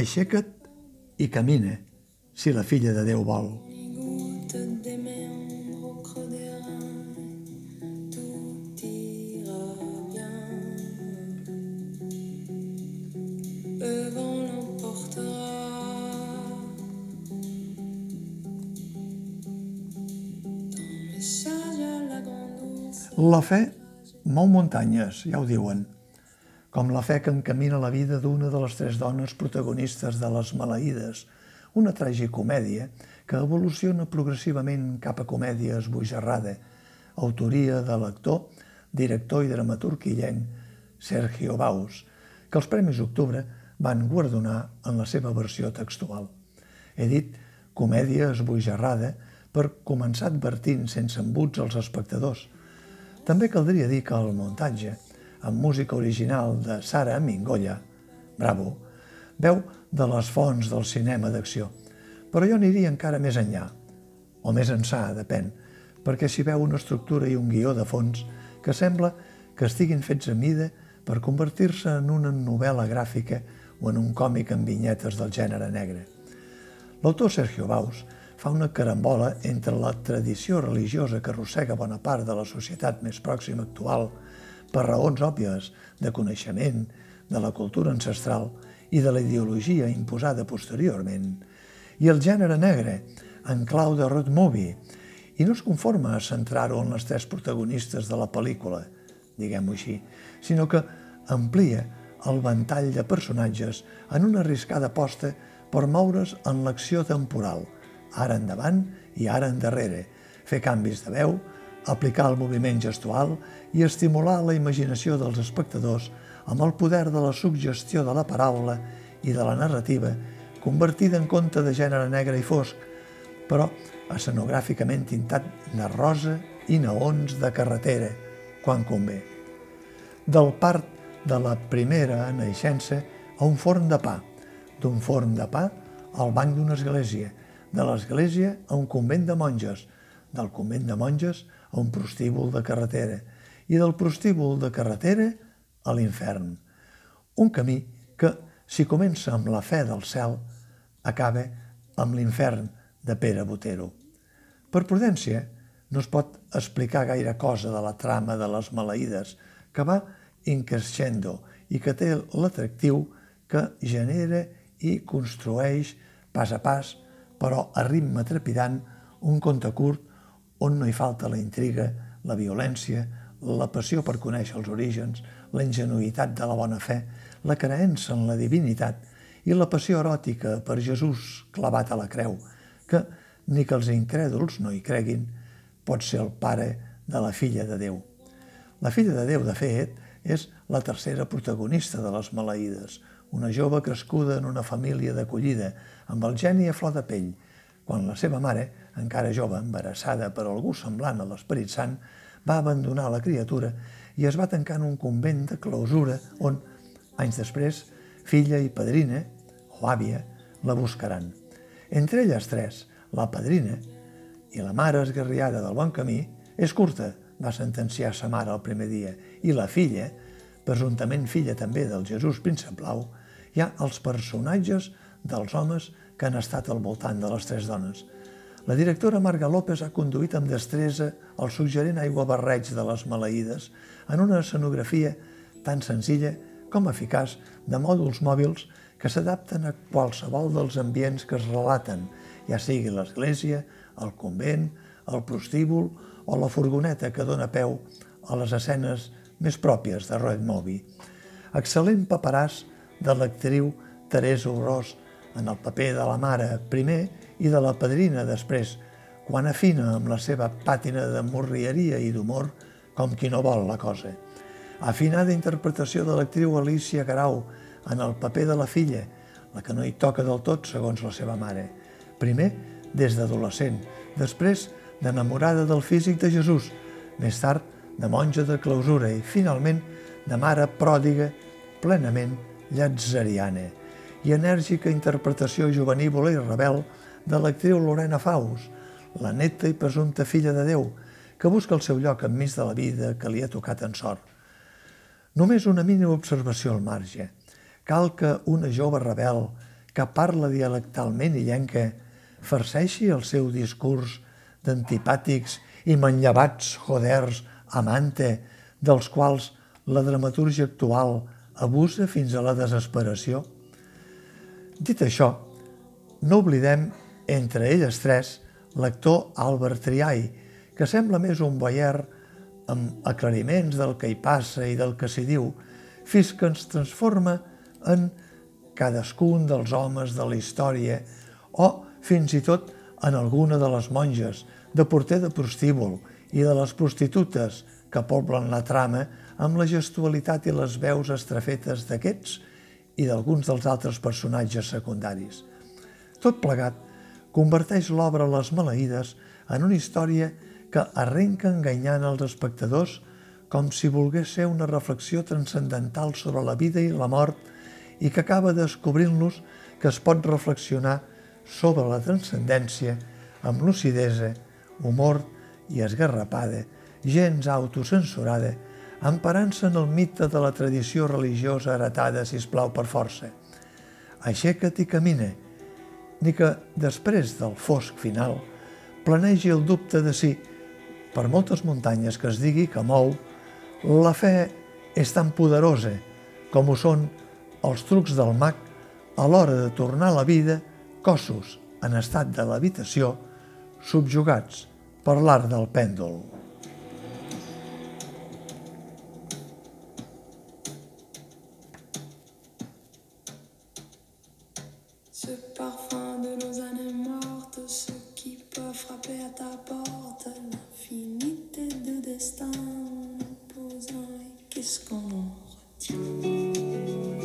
Aixeca't i camina, si la filla de Déu vol. La fe mou muntanyes, ja ho diuen, com la fe que encamina la vida d'una de les tres dones protagonistes de Les Maleïdes, una tragicomèdia que evoluciona progressivament cap a comèdia esbojarrada, autoria de l'actor, director i dramaturg illenc Sergio Baus, que els Premis Octubre van guardonar en la seva versió textual. He dit comèdia esbojarrada per començar advertint sense embuts als espectadors – també caldria dir que el muntatge, amb música original de Sara Mingolla, bravo, veu de les fonts del cinema d'acció. Però jo aniria encara més enllà, o més ençà, depèn, perquè s'hi veu una estructura i un guió de fons que sembla que estiguin fets a mida per convertir-se en una novel·la gràfica o en un còmic amb vinyetes del gènere negre. L'autor Sergio Baus fa una carambola entre la tradició religiosa que arrossega bona part de la societat més pròxima actual per raons òbvies de coneixement, de la cultura ancestral i de la ideologia imposada posteriorment, i el gènere negre, en clau de road movie, i no es conforma a centrar-ho en les tres protagonistes de la pel·lícula, diguem-ho així, sinó que amplia el ventall de personatges en una arriscada aposta per moure's en l'acció temporal – ara endavant i ara endarrere, fer canvis de veu, aplicar el moviment gestual i estimular la imaginació dels espectadors amb el poder de la suggestió de la paraula i de la narrativa convertida en conte de gènere negre i fosc, però escenogràficament tintat de rosa i neons de carretera, quan convé. Del part de la primera naixença a un forn de pa, d'un forn de pa al banc d'una església, de l'església a un convent de monges, del convent de monges a un prostíbul de carretera i del prostíbul de carretera a l'infern. Un camí que, si comença amb la fe del cel, acaba amb l'infern de Pere Botero. Per prudència, no es pot explicar gaire cosa de la trama de les maleïdes, que va increscendo i que té l'atractiu que genera i construeix pas a pas però a ritme trepidant, un conte curt on no hi falta la intriga, la violència, la passió per conèixer els orígens, la ingenuïtat de la bona fe, la creença en la divinitat i la passió eròtica per Jesús clavat a la creu, que, ni que els incrèduls no hi creguin, pot ser el pare de la filla de Déu. La filla de Déu, de fet, és la tercera protagonista de les maleïdes, una jove crescuda en una família d'acollida, amb el geni a flor de pell, quan la seva mare, encara jove, embarassada per algú semblant a l'Esperit Sant, va abandonar la criatura i es va tancar en un convent de clausura on, anys després, filla i padrina, o àvia, la buscaran. Entre elles tres, la padrina i la mare esgarriada del bon camí, és curta, va sentenciar sa mare el primer dia, i la filla, presumptament filla també del Jesús Príncep Blau, hi ha els personatges dels homes que han estat al voltant de les tres dones. La directora Marga López ha conduït amb destresa el suggerent barreig de les maleïdes en una escenografia tan senzilla com eficaç de mòduls mòbils que s'adapten a qualsevol dels ambients que es relaten, ja sigui l'església, el convent, el prostíbul o la furgoneta que dona peu a les escenes més pròpies de Road Movie. Excel·lent paperàs de l'actriu Teresa Orós en el paper de la mare primer i de la padrina després, quan afina amb la seva pàtina de morrieria i d'humor com qui no vol la cosa. Afinada interpretació de l'actriu Alicia Garau en el paper de la filla, la que no hi toca del tot segons la seva mare. Primer, des d'adolescent, després d'enamorada del físic de Jesús, més tard de monja de clausura i, finalment, de mare pròdiga plenament llatzeriana i enèrgica interpretació juvenívola i rebel de l'actriu Lorena Faus, la neta i presumpta filla de Déu, que busca el seu lloc enmig de la vida que li ha tocat en sort. Només una mínima observació al marge. Cal que una jove rebel que parla dialectalment i llenca farceixi el seu discurs d'antipàtics i manllevats joders amante, dels quals la dramaturgia actual abusa fins a la desesperació? Dit això, no oblidem, entre elles tres, l'actor Albert Triay, que sembla més un boier amb aclariments del que hi passa i del que s'hi diu, fins que ens transforma en cadascun dels homes de la història o fins i tot en alguna de les monges, de porter de prostíbul i de les prostitutes que poblen la trama amb la gestualitat i les veus estrafetes d'aquests i d'alguns dels altres personatges secundaris. Tot plegat converteix l'obra Les maleïdes en una història que arrenca enganyant els espectadors com si volgués ser una reflexió transcendental sobre la vida i la mort i que acaba descobrint-los que es pot reflexionar sobre la transcendència amb lucidesa, humor i esgarrapada, gens autocensurada, emparant-se en el mite de la tradició religiosa heretada, si plau per força. Aixeca't i camina, ni que després del fosc final planegi el dubte de si, per moltes muntanyes que es digui que mou, la fe és tan poderosa com ho són els trucs del mag a l'hora de tornar a la vida cossos en estat de l'habitació subjugats per l'art del pèndol. Ce parfum de nos années mortes, ce qui peut frapper à ta porte, l'infinité de destin posant, qu'est-ce qu'on en retient?